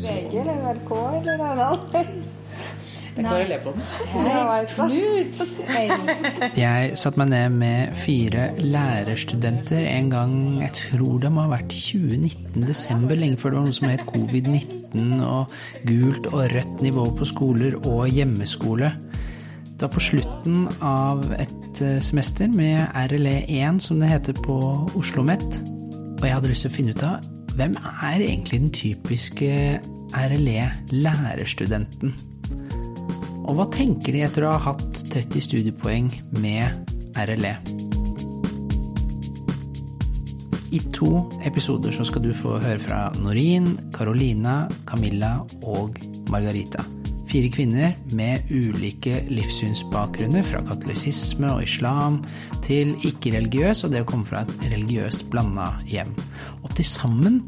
VG eller NRK eller noe er den. Jeg satte meg ned med fire lærerstudenter en gang jeg tror det må ha vært 2019, desember, lenge før det var noe som het covid-19 og gult og rødt nivå på skoler og hjemmeskole. Det var på slutten av et eh, semester med RLE1, som det heter på Oslo OsloMet. Og jeg hadde lyst til å finne ut av hvem er egentlig den typiske RLE-lærerstudenten? Og hva tenker de etter å ha hatt 30 studiepoeng med RLE? I to episoder så skal du få høre fra Norin, Carolina, Camilla og Margarita. Fire kvinner med ulike livssynsbakgrunner, fra katolisisme og islam til ikke-religiøs og det å komme fra et religiøst blanda hjem. Og til sammen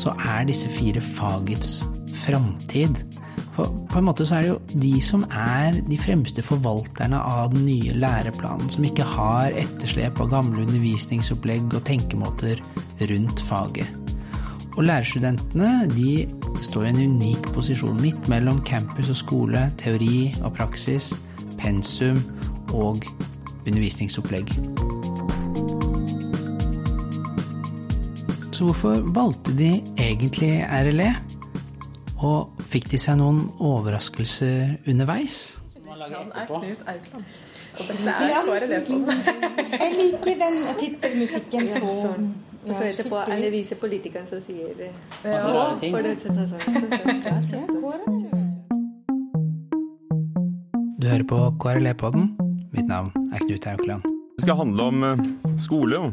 så er disse fire fagets framtid. For på en måte så er det jo de som er de fremste forvalterne av den nye læreplanen, som ikke har etterslep av gamle undervisningsopplegg og tenkemåter rundt faget. Og lærerstudentene de står i en unik posisjon midt mellom campus og skole, teori og praksis, pensum og undervisningsopplegg. Så hvorfor valgte de egentlig RLE? Og fikk de seg noen overraskelser underveis? Han er Knut Aukland. Og dette er KRLE på den. Jeg liker den tittelmusikken så Og så etterpå alle disse politikerne som sier Masse rare ting. det, så, så, så, så, så. Du hører på KRLE-podden. Mitt navn er Knut Haukeland. Det skal handle om eh, skole, og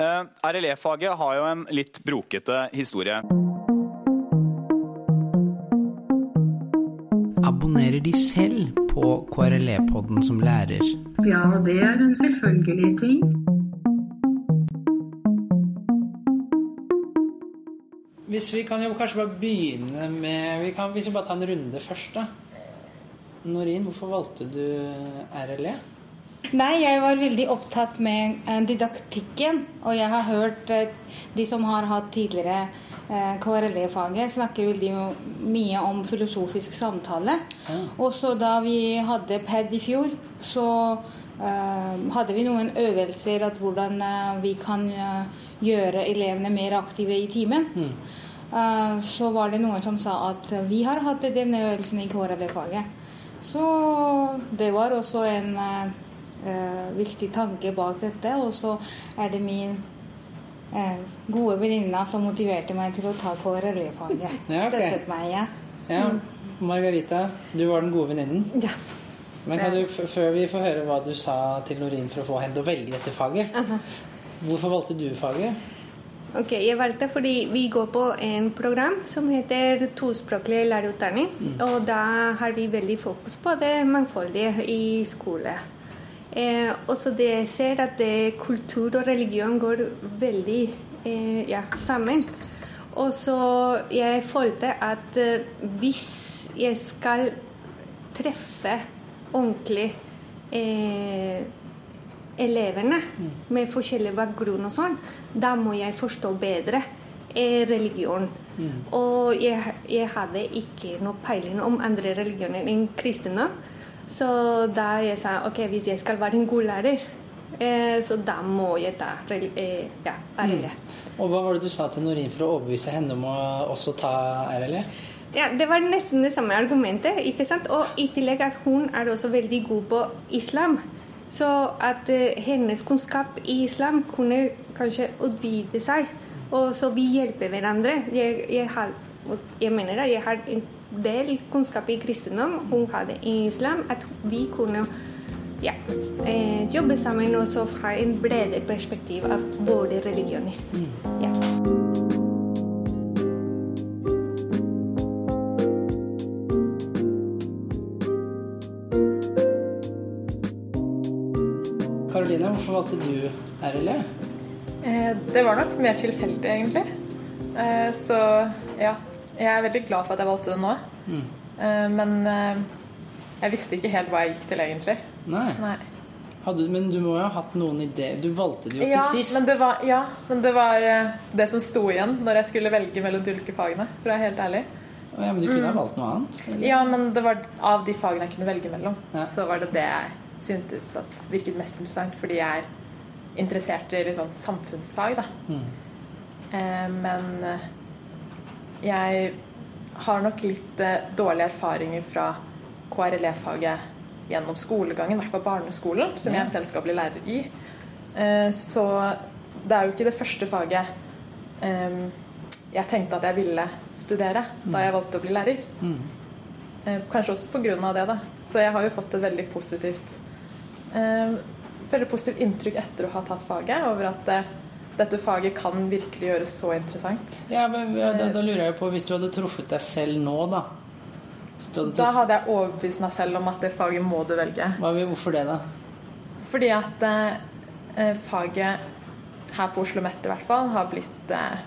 Eh, RLE-faget har jo en litt brokete historie. Abonnerer de selv på KRLE-podden som lærer? Ja, det er en selvfølgelig ting. Hvis vi kan jo kanskje bare begynne med vi kan, Hvis vi bare tar en runde først, da. Norin, hvorfor valgte du RLE? Nei, jeg var veldig opptatt med eh, didaktikken. Og jeg har hørt eh, de som har hatt tidligere eh, KRLE-faget, snakker veldig mye om filosofisk samtale. Ja. Og så da vi hadde PED i fjor, så uh, hadde vi noen øvelser at hvordan uh, vi kan uh, gjøre elevene mer aktive i timen. Eh, så var det noen som sa at vi har hatt denne øvelsen i KRLE-faget. Så det var også en eh, viktig tanke bak dette. Og så er det min eh, gode venninne som motiverte meg til å ta KRLE-faget. Ja, okay. Støttet meg, ja. Ja, Margarita, du var den gode venninnen. Ja. Men kan du, før vi får høre hva du sa til Norin for å få henne til å velge dette faget Hvorfor valgte du faget? Ok, Jeg valgte fordi vi går på en program som heter tospråklig lærerutdanning. Og da har vi veldig fokus på det mangfoldige i skole. Eh, også det jeg ser at det, kultur og religion går veldig eh, ja, sammen. Og så jeg følte at eh, hvis jeg skal treffe ordentlig eh, elevene med forskjellig bakgrunn og sånn, da må jeg forstå bedre eh, religion. Og jeg, jeg hadde ikke noe peiling om andre religioner enn kristendom. Så da jeg sa ok, hvis jeg skal være en god lærer, eh, så da må jeg ta eh, ja, RLE. Og hva var det du sa til Norin for å overbevise henne om å også ta RLE? Ja, Det var nesten det samme argumentet. ikke sant? Og i tillegg at hun er også veldig god på islam. Så at eh, hennes kunnskap i islam kunne kanskje utvide seg. Og så vi hjelper hverandre. Jeg, jeg, har, jeg mener at jeg har en del kunnskap i kristendom, hun hadde i islam, at vi kunne ja, eh, jobbe sammen også fra en bredere perspektiv av våre religioner. Ja. Karoline, hvorfor valgte du RLE? Eh, det var nok mer tilfeldig, egentlig. Eh, så ja, jeg er veldig glad for at jeg valgte det nå. Mm. Eh, men eh, jeg visste ikke helt hva jeg gikk til, egentlig. Nei. Hadde, men du må jo ha hatt noen ideer Du valgte det jo ikke Ja sist. men, det var, ja, men det var eh, det som sto igjen når jeg skulle velge mellom de ulike fagene, for å være helt ærlig. Ja, men du kunne ha Mm. valgt noe annet? eller? Ja, men det var av de fagene jeg kunne velge mellom, Ja. så var det det jeg syntes virket mest interessant, fordi jeg er interessert i sånn samfunnsfag, da. Mm. Eh, men jeg har nok litt eh, dårlige erfaringer fra KRLE-faget gjennom skolegangen, i hvert fall barneskolen, som jeg selv skal bli lærer i. Eh, så det er jo ikke det første faget eh, jeg tenkte at jeg ville studere da jeg valgte å bli lærer. Mm. Kanskje også av det, da. Så jeg har jo fått et veldig positivt Veldig positivt inntrykk etter å ha tatt faget, over at dette faget kan virkelig gjøres så interessant. Ja, men da, da lurer jeg på, Hvis du hadde truffet deg selv nå, da hadde Da hadde jeg overbevist meg selv om at det faget må du velge. hva, hvorfor det, da? Fordi at eh, eh, faget her på Oslo Mette i hvert fall har blitt eh,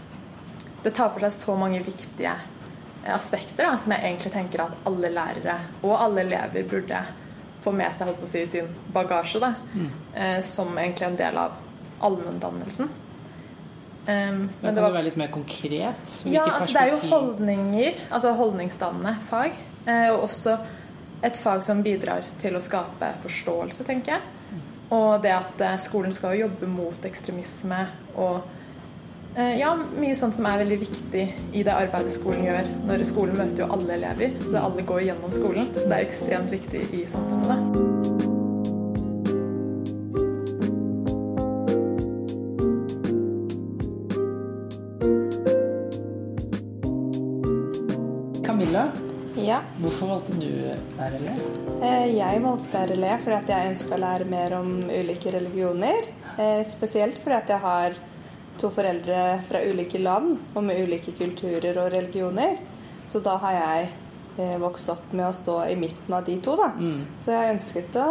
Det tar for seg så mange viktige eh, aspekter da, som jeg egentlig tenker at alle lærere og alle elever burde få med seg holdt på å si, sin bagasje. Da, Mm. eh, som egentlig en del av allmenndannelsen. Um, Da kan men det var være litt mer konkret? Hvilke ja, altså det er jo holdninger, altså holdningsdannende fag. Eh, og også et fag som bidrar til å skape forståelse, tenker jeg. Og det at eh, skolen skal jobbe mot ekstremisme og eh, ja, mye sånt som er veldig viktig i det arbeidet skolen gjør. Når skolen møter jo alle elever, så alle går gjennom skolen. Så det er ekstremt viktig i samfunnet. Hvorfor valgte du RLE? eh, jeg valgte RLE fordi at jeg ønska å lære mer om ulike religioner. Eh, Spesielt fordi at jeg har to foreldre fra ulike land og med ulike kulturer og religioner. Så da har jeg eh, vokst opp med å stå i midten av de to, da. Mm. Så jeg ønsket å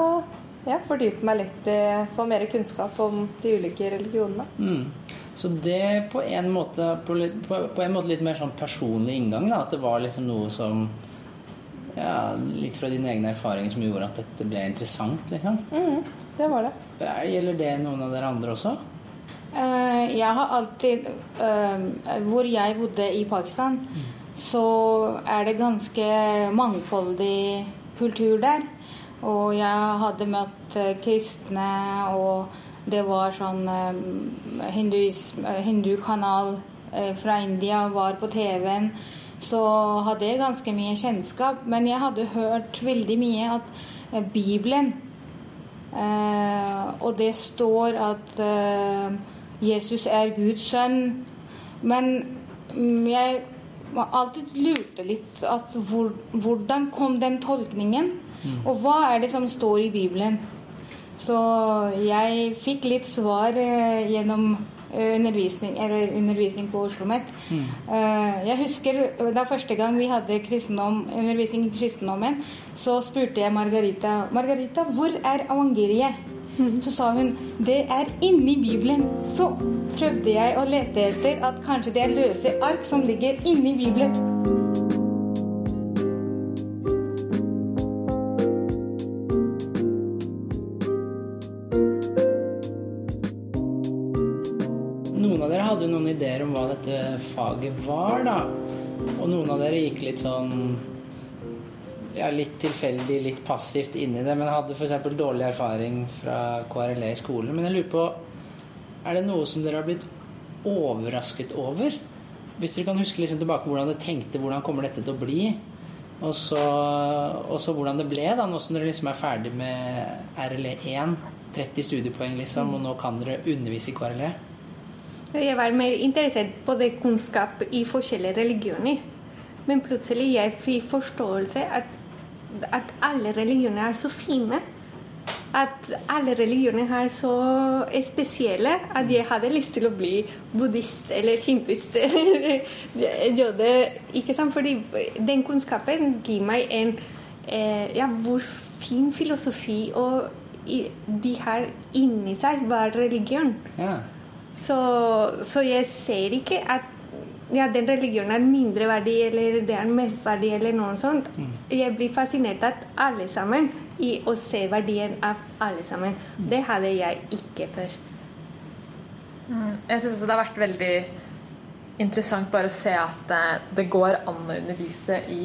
ja, fordype meg litt i Få mer kunnskap om de ulike religionene. Mm. Så det på en måte på, på en måte litt mer sånn personlig inngang, da. At det var liksom noe som ja, Litt fra dine egne erfaringer som gjorde at dette ble interessant, liksom. Mm, det var det. Er- Gjelder det noen av dere andre også? Uh, jeg har alltid uh, Hvor jeg bodde i Pakistan, så er det ganske mangfoldig kultur der. Og jeg hadde møtt eh, kristne, og det var sånn uh, hindukanal eh, fra India var på TV-en. Så hadde jeg ganske mye kjennskap. Men jeg hadde hørt veldig mye at eh, Bibelen Eh, og det står at eh, Jesus er Guds sønn. Men mm, jeg alltid lurte litt at hvor, hvordan kom den tolkningen? Og hva er det som står i Bibelen? Så jeg fikk litt svar eh, gjennom undervisning, eller undervisning på Oslo OsloMet. Mm. Jeg husker da første gang vi hadde kristendom, undervisning i kristendommen, så spurte jeg Margarita Margarita, hvor er evangeliet? Så sa hun det er inni Bibelen. Så prøvde jeg å lete etter at kanskje det er løse ark som ligger inni Bibelen. Faget var, da. Og noen av dere gikk litt sånn ja, litt tilfeldig, litt passivt inn i det, men hadde f.eks. dårlig erfaring fra KRLE i skolen. Men jeg lurer på Er det noe som dere har blitt overrasket over? Hvis dere kan huske liksom tilbake hvordan dere tenkte, hvordan kommer dette til å bli? Og så, og så hvordan det ble, da, nå som dere liksom er ferdig med RLE1. 30 studiepoeng, liksom, og nå kan dere undervise i KRLE. Jeg var mer interessert på det kunnskap i forskjellige religioner. Men plutselig jeg fikk forståelse at, at alle religioner er så fine. At alle religioner er så spesielle at jeg hadde lyst til å bli buddhist eller hinduist jøde. Ikke sant? Fordi den kunnskapen gir meg en eh, ja, hvor fin filosofi og de har inni seg hva er religion. Ja. Så, så jeg ser ikke at ja, den religionen er mindreverdig eller det er mestverdig eller noe sånt. Jeg blir fascinert av alle sammen i å se verdien av alle sammen. Det hadde jeg ikke før. Mm. Jeg syns også det har vært veldig interessant bare å se at det, det går an å undervise i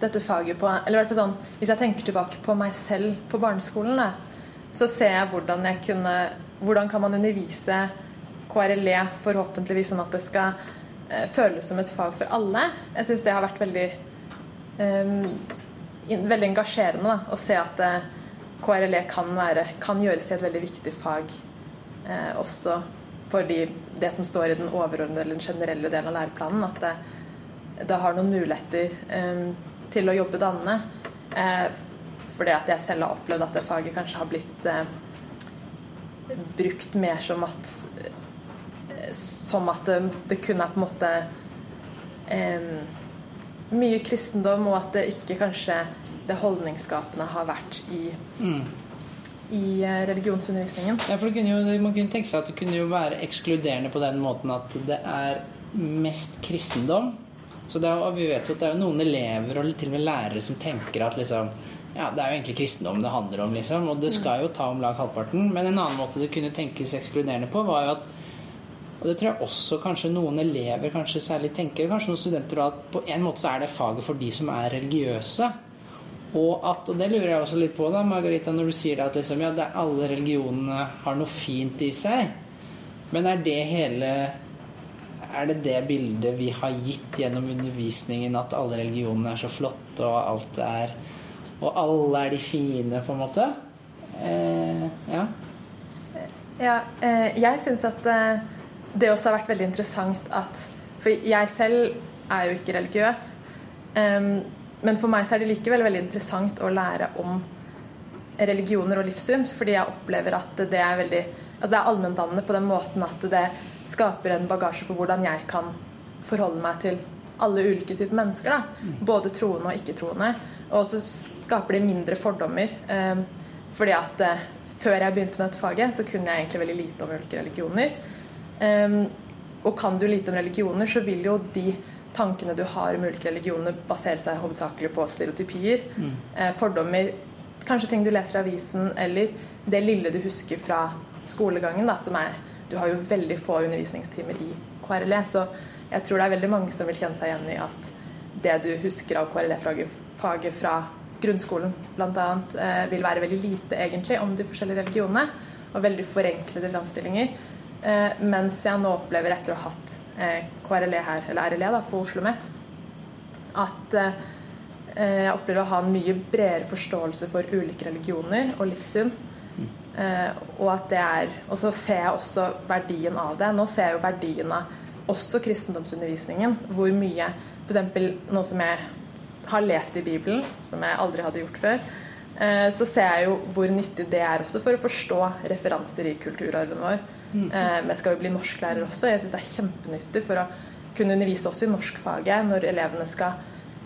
dette faget på Eller i hvert fall sånn Hvis jeg tenker tilbake på meg selv på barneskolen, da, så ser jeg hvordan jeg kunne Hvordan kan man undervise KRLE forhåpentligvis sånn at det skal eh, føles som et fag for alle. Jeg syns det har vært veldig um, veldig engasjerende da, å se at eh, KRLE kan, være, kan gjøres til et veldig viktig fag eh, også for det som står i den overordnede eller den generelle delen av læreplanen, at det, det har noen muligheter um, til å jobbe dannende. Eh, fordi at jeg selv har opplevd at det faget kanskje har blitt eh, brukt mer som at som at det, det kun er på en måte eh, mye kristendom, og at det ikke kanskje det holdningsskapende har vært i Mm. i eh, religionsundervisningen. Ja, for kunne jo, Man kunne tenke seg at det kunne jo være ekskluderende på den måten at det er mest kristendom. Så er, og vi vet jo at det er noen elever og til og med lærere som tenker at liksom ja, det er jo egentlig kristendom det handler om, liksom. Og det skal jo ta om lag halvparten. Men en annen måte det kunne tenkes ekskluderende på, var jo at Og det tror jeg også kanskje noen elever kanskje særlig tenker, kanskje noen studenter, at på en måte så er det faget for de som er religiøse. Og at, og det lurer jeg også litt på, da, Margarita, når du sier at liksom, ja, alle religionene har noe fint i seg. Men er det hele Er det det bildet vi har gitt gjennom undervisningen, at alle religionene er så flotte, og alt er Og alle er de fine, på en måte? Eh, ja. Ja, eh, jeg syns at eh, det også har vært veldig interessant at For jeg selv er jo ikke religiøs. Um, men for meg så er det likevel veldig interessant å lære om religioner og livssyn, fordi jeg opplever at det er veldig Altså det er allmenndannende på den måten at det skaper en bagasje for hvordan jeg kan forholde meg til alle ulike typer mennesker. da, Både troende og ikke-troende. Og så skaper det mindre fordommer. Eh, fordi at eh, før jeg begynte med dette faget, så kunne jeg egentlig veldig lite om ulike religioner. Eh, og kan du lite om religioner, så vil jo de tankene du har om ulike religioner, basere seg hovedsakelig på stereotypier, Mm. eh, fordommer, kanskje ting du leser i avisen, eller det lille du husker fra skolegangen, da, som er Du har jo veldig få undervisningstimer i KRLE, så jeg tror det er veldig mange som vil kjenne seg igjen i at det du husker av KRLE-faget fra grunnskolen bl.a., eh, vil være veldig lite egentlig om de forskjellige religionene, og veldig forenklede framstillinger. Eh, mens jeg nå opplever, etter å ha hatt eh, KRLE her, eller RLE da, på Oslo OsloMet, at eh, jeg opplever å ha en mye bredere forståelse for ulike religioner og livssyn. Eh, og at det er Og så ser jeg også verdien av det. Nå ser jeg jo verdien av også kristendomsundervisningen. Hvor mye F.eks. noe som jeg har lest i Bibelen, som jeg aldri hadde gjort før. Så ser jeg jo hvor nyttig det er også for å forstå referanser i kulturarven vår. Mm. Eh, jeg skal jo bli norsklærer også. Jeg syns det er kjempenyttig for å kunne undervise også i norskfaget når elevene skal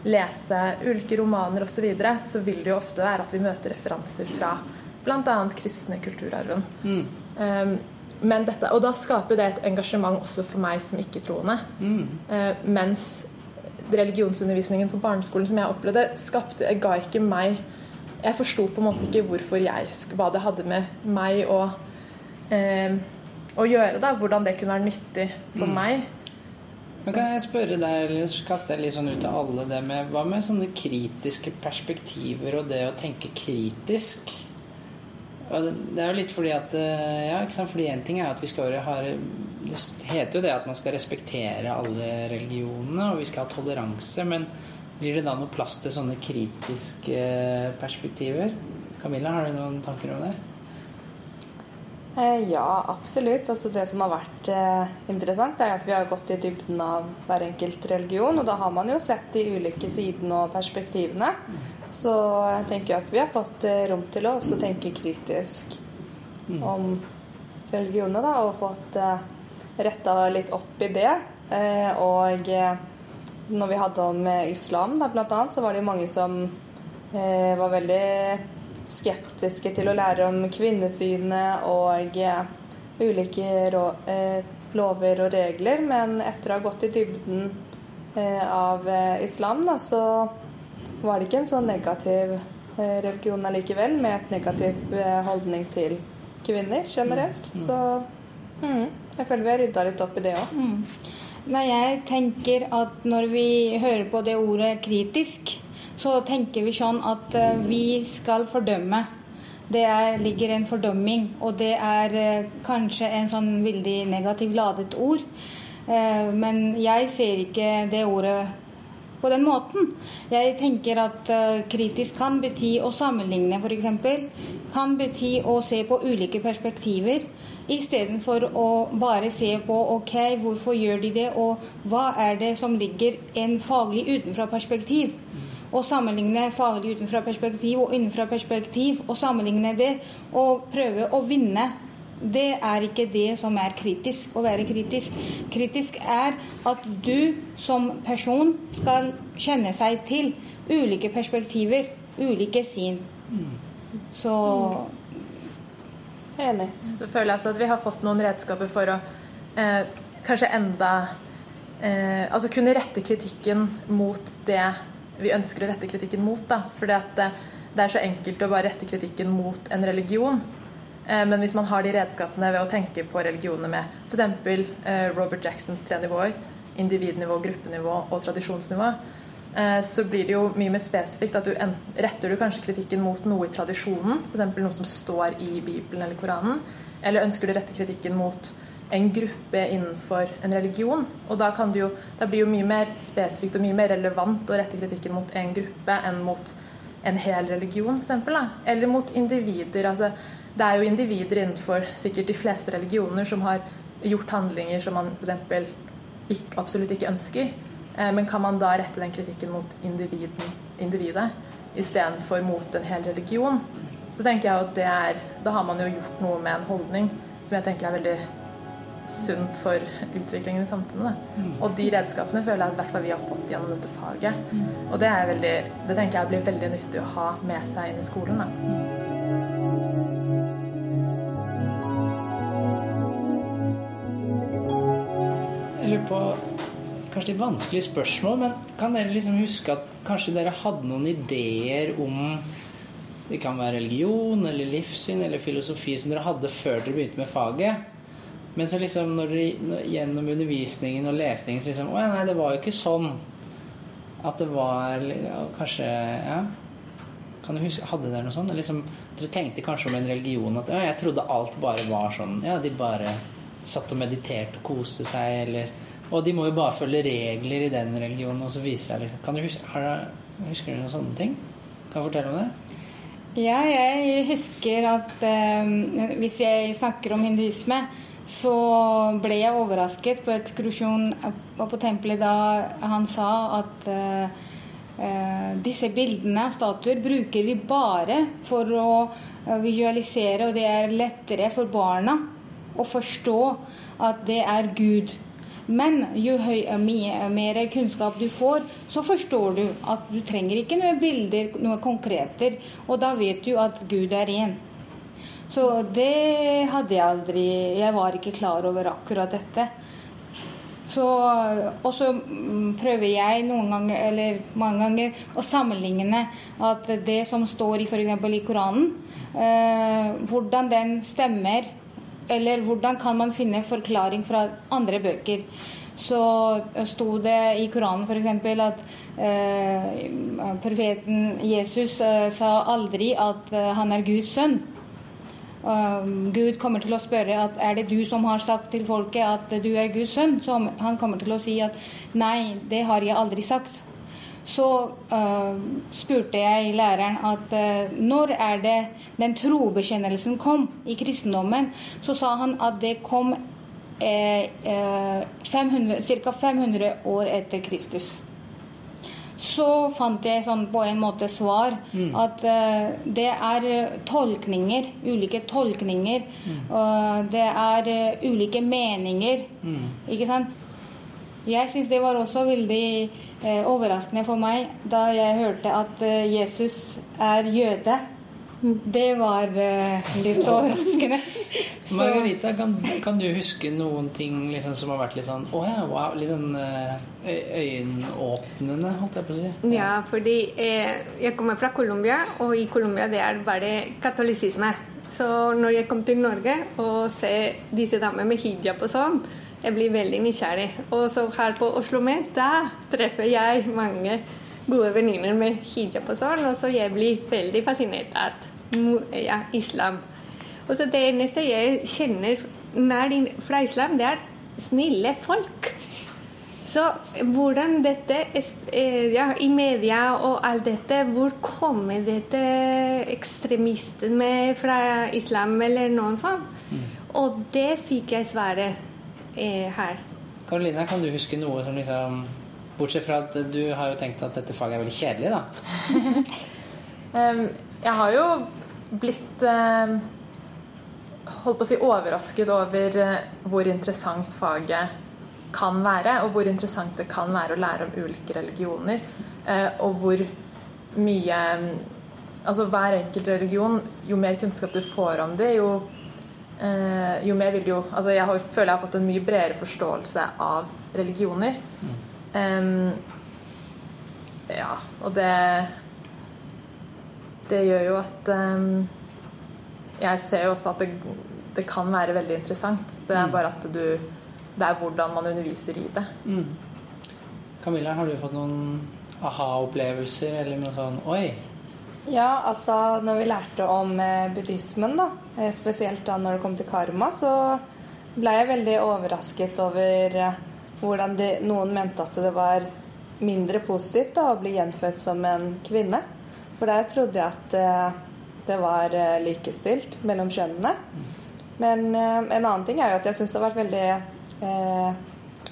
lese ulike romaner osv. Så, videre, så vil det jo ofte være at vi møter referanser fra bl.a. kristne kulturarven. Mm. Um, men dette, og da skaper det et engasjement også for meg som ikke-troende. Mm. Eh, mens religionsundervisningen på barneskolen som jeg opplevde, skapte, ga ikke meg Jeg forsto på en måte ikke hvorfor jeg, hva det hadde med meg og eh, å gjøre. da, Hvordan det kunne være nyttig for Mm. meg. Men kan jeg spørre deg, eller kaste deg litt sånn ut av alle det med Hva med sånne kritiske perspektiver og det å tenke kritisk? Og det- er jo litt fordi at eh, Ja, ikke sant, fordi én ting er at vi skal ha Det heter jo det at man skal respektere alle religionene, og vi skal ha toleranse, men blir det da noe plass til sånne kritiske eh, perspektiver? Camilla, har du noen tanker om det? Eh, ja, absolutt. Altså det som har vært eh, interessant, er at vi har gått i dybden av hver enkelt religion. Og da har man jo sett de ulike sidene og perspektivene. Så jeg tenker at vi har fått eh, rom til å også tenke kritisk om religionene, da. Og fått retta litt opp i det. Og når vi hadde om islam, da, blant annet, så var det jo mange som var veldig skeptiske til å lære om kvinnesynet og eh, ulike eh, lover og regler, men etter å ha gått i dybden eh, av islam, da, så var det ikke en så negativ eh, religion allikevel, med et negativ holdning til kvinner generelt. Mm. Så mm, jeg føler vi har rydda litt opp i det òg. Mm. Nei, jeg tenker at når vi hører på det ordet kritisk, så tenker vi sånn at eh, vi skal fordømme. Det er, ligger en fordømming, og det er eh, kanskje en sånn veldig negativt ladet ord. Eh, men jeg ser ikke det ordet på den måten. Jeg tenker at kritisk kan bety å sammenligne, f.eks. Kan bety å se på ulike perspektiver. Istedenfor å bare se på ok, hvorfor gjør de det, og hva er det som ligger en faglig utenfra-perspektiv. Å sammenligne faglig utenfra perspektiv og innenfra perspektiv, og sammenligne det og prøve å vinne. Det er ikke det som er kritisk, å være kritisk. Kritisk er at du som person skal kjenne seg til ulike perspektiver, ulike syn. Så Jeg er Enig. Så føler jeg også at vi har fått noen redskaper for å eh, kanskje enda eh, Altså kunne rette kritikken mot det vi ønsker å rette kritikken mot. da, at det, det er så enkelt å bare rette kritikken mot en religion. Eh, men hvis man har de redskapene ved å tenke på religionene med f.eks. Eh, Robert Jacksons tre nivåer, individnivå, gruppenivå og tradisjonsnivå, eh, så blir det jo mye mer spesifikt at du retter du kanskje kritikken mot noe i tradisjonen, f.eks. noe som står i Bibelen eller Koranen, eller ønsker du å rette kritikken mot en gruppe innenfor en religion. Og da, kan det jo, da blir jo mye mer spesifikt og mye mer relevant å rette kritikken mot en gruppe enn mot en hel religion, f.eks. Eller mot individer. altså det er jo individer innenfor sikkert de fleste religioner som har gjort handlinger som man f.eks. Ikke, absolutt ikke ønsker. Eh, men kan man da rette den kritikken mot individen, individet istedenfor mot en hel religion? Så tenker jeg at det er, Da har man jo gjort noe med en holdning som jeg tenker er veldig sunt for utviklingen i samfunnet. Mm. Og de redskapene føler jeg at hvert fall vi har fått gjennom dette faget. Og det, er veldig, det tenker jeg blir veldig nyttig å ha med seg inn i skolen. Da. Jeg lurer på kanskje litt vanskelig spørsmål, men kan dere liksom huske at kanskje dere hadde noen ideer om det kan være religion eller livssyn eller filosofi som dere hadde før dere begynte med faget? Men så liksom når de, gjennom undervisningen og lesningen så liksom Å ja, nei, det var jo ikke sånn. At det var kanskje Ja. Kan du huske, Hadde dere noe sånt? Liksom, dere tenkte kanskje om en religion at ja, jeg trodde alt bare var sånn. Ja, de bare satt og mediterte og koste seg, eller Og de må jo bare følge regler i den religionen, og så viser jeg liksom Kan du huske, har dere, Husker dere noen sånne ting? Kan du fortelle om det? Ja, jeg husker at eh, hvis jeg snakker om hinduisme, så ble jeg overrasket på ekskursjon på tempelet da han sa at eh, disse bildene av statuer bruker vi bare for å eh, visualisere, og det er lettere for barna å forstå at det er Gud. Men jo høy, mer kunnskap du får, så forstår du at du trenger ikke noen bilder, noen konkreter, og da vet du at Gud er én. Så det hadde jeg aldri Jeg var ikke klar over akkurat dette. Og så mm, prøver jeg noen ganger, eller mange ganger, å sammenligne at det som står i f.eks. i Koranen, eh, hvordan den stemmer, eller hvordan kan man finne forklaring fra andre bøker. Så sto det i Koranen f.eks. at eh, profeten Jesus eh, sa aldri at eh, han er Guds sønn. Um, Gud kommer til å spørre at er det du som har sagt til folket at du er Guds sønn. Så han kommer til å si at nei, det har jeg aldri sagt. Så uh, spurte jeg læreren at uh, når er det den trobekjennelsen kom i kristendommen, så sa han at det kom eh, eh, ca. 500 år etter Kristus. Så fant jeg sånn på en måte svar at uh, det er eh, tolkninger, ulike tolkninger. og det er uh, ulike meninger. Ikke sant? Jeg syns det var også veldig overraskende for meg da jeg hørte at Jesus er jøde. Det var uh, litt overraskende. Så- Margarita, kan, kan du huske noen ting liksom, som har vært litt sånn oh ja, wow, litt sånn uh, øyenåpnende, holdt jeg på å si? Ja, fordi eh, jeg kommer fra Colombia, og i Colombia det er bare katolisisme. Så når jeg kom til Norge og ser disse damene med hijab og sånn, jeg blir veldig nysgjerrig. Og så her på Oslo Met, da treffer jeg mange gode venninner med hijab og sånn, og så jeg blir veldig fascinert av ja, islam. Og så det eneste jeg kjenner nær fra islam, det er snille folk. Så hvordan dette eh, ja, I media og alt dette, hvor kommer dette ekstremisme fra islam eller noe sånt? Og det fikk jeg svaret eh, her. Karoline, kan du huske noe som liksom Bortsett fra at du har jo tenkt at dette faget er veldig kjedelig, da. Jeg har jo blitt holdt på å si overrasket over eh, hvor interessant faget kan være, og hvor interessant det kan være å lære om ulike religioner. eh, og hvor mye Altså hver enkelt religion, jo mer kunnskap du får om det, jo, eh, jo mer vil du jo Altså jeg føler jeg har fått en mye bredere forståelse av religioner. Em, ja, og det Det gjør jo at um, Jeg ser jo også at det, det kan være veldig interessant. Det er Mm. bare at du Det er hvordan man underviser i det. Mm. Camilla, har du fått noen aha-opplevelser eller noe sånn Oi! Ja, altså når vi lærte om eh, buddhismen, da, eh, spesielt da når det kom til karma, så ble jeg veldig overrasket over eh, hvordan de, noen mente at det var mindre positivt da, å bli gjenfødt som en kvinne. For der trodde jeg at eh, det var eh, likestilt mellom kjønnene. Men eh, en annen ting er jo at jeg syns det har vært veldig eh,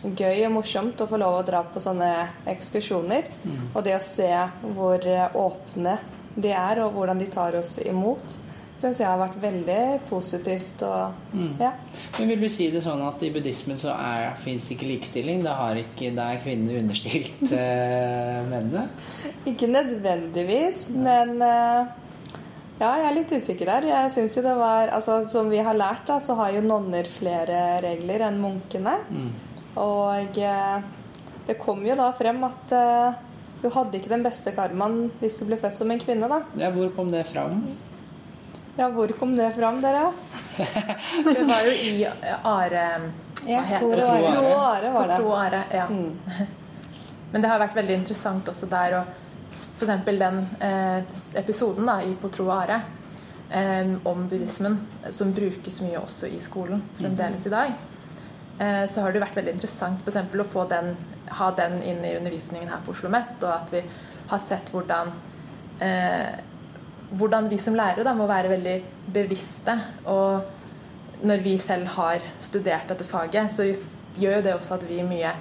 gøy og morsomt å få lov å dra på sånne ekskursjoner. Mm. Og det å se hvor eh, åpne de er, og hvordan de tar oss imot, syns jeg har vært veldig positivt. Og, Mm. ja. Men vil du si det sånn at i buddhismen så fins ikke likestilling? Da, ikke, da er kvinnene understilt eh, mennene? Ikke nødvendigvis, men eh, ja, jeg er litt usikker der. Jeg synes jo det var, altså Som vi har lært, da, så har jo nonner flere regler enn munkene. Mm. Og eh, det kom jo da frem at eh, du hadde ikke den beste karmaen hvis du ble født som en kvinne, da. Ja, hvor kom det fram? Ja, hvor kom det fram, dere? Det var jo i eh, Are Ja, Hva heter Tro Are. Tro var På det. Tro og Are, ja. Mm. Men det har vært veldig interessant også der å F.eks. den eh, episoden da, i På tro og are eh, om buddhismen, som brukes mye også i skolen fremdeles i dag. Eh, så har det vært veldig interessant for eksempel, å få den, ha den inn i undervisningen her på Oslo OsloMet, og at vi har sett hvordan eh, hvordan vi som lærere da, må være veldig bevisste. Og når vi selv har studert dette faget, så gjør jo det også at vi mye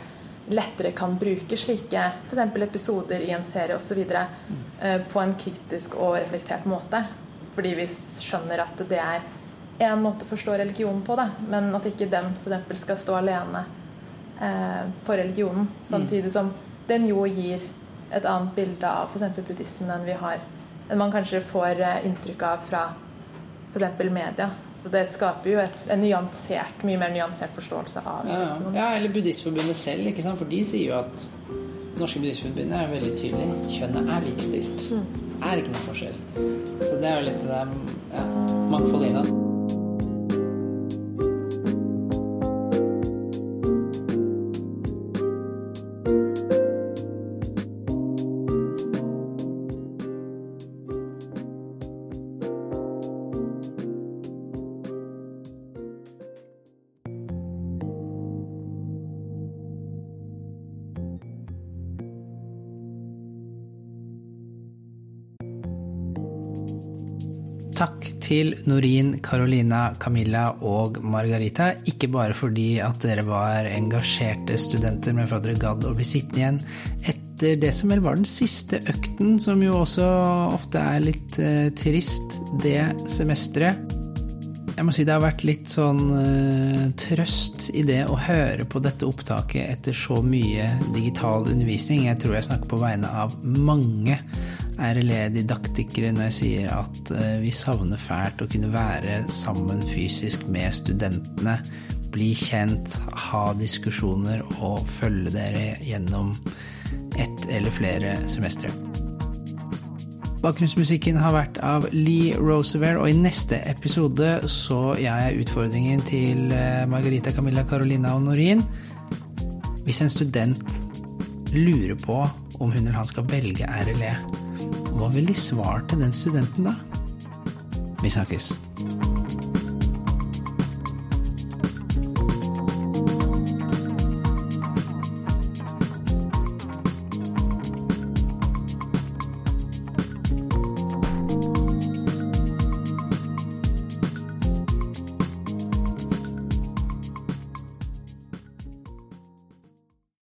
lettere kan bruke slike f.eks. episoder i en serie osv. Eh, på en kritisk og reflektert måte. Fordi vi skjønner at det er én måte å forstå religionen på, da, men at ikke den f.eks. skal stå alene eh, for religionen. Samtidig som den jo gir et annet bilde av f.eks. buddhismen enn vi har enn man kanskje får eh, inntrykk av fra f.eks. media. Så det skaper jo et, en nyansert, mye mer nyansert forståelse av Ja, ja. ja, eller Buddhistforbundet selv, ikke sant? for de sier jo at Norske Buddhistforbundet er veldig tydelig. Kjønnet er likestilt. Er ikke noe forskjell. Så det er jo litt det der ja, mangfoldet innad. Takk til Norin, Carolina, Camilla og Margarita. Ikke bare fordi at dere var engasjerte studenter, men for at dere gadd å bli sittende igjen etter det som vel var den siste økten, som jo også ofte er litt eh, trist det semesteret. Jeg må si det har vært litt sånn eh, trøst i det å høre på dette opptaket etter så mye digital undervisning. Jeg tror jeg snakker på vegne av mange RLE-didaktikere når jeg sier at eh, vi savner fælt å kunne være sammen fysisk med studentene. Bli kjent, ha diskusjoner og følge dere gjennom ett eller flere semestre. Bakgrunnsmusikken har vært av Lee Roosevelt, og i neste episode så gir jeg utfordringen til eh, Margarita, Camilla, Carolina og Norin. Hvis en student lurer på om hun eller han skal velge RLE, hva vil de svart til den studenten da? Vi snakkes.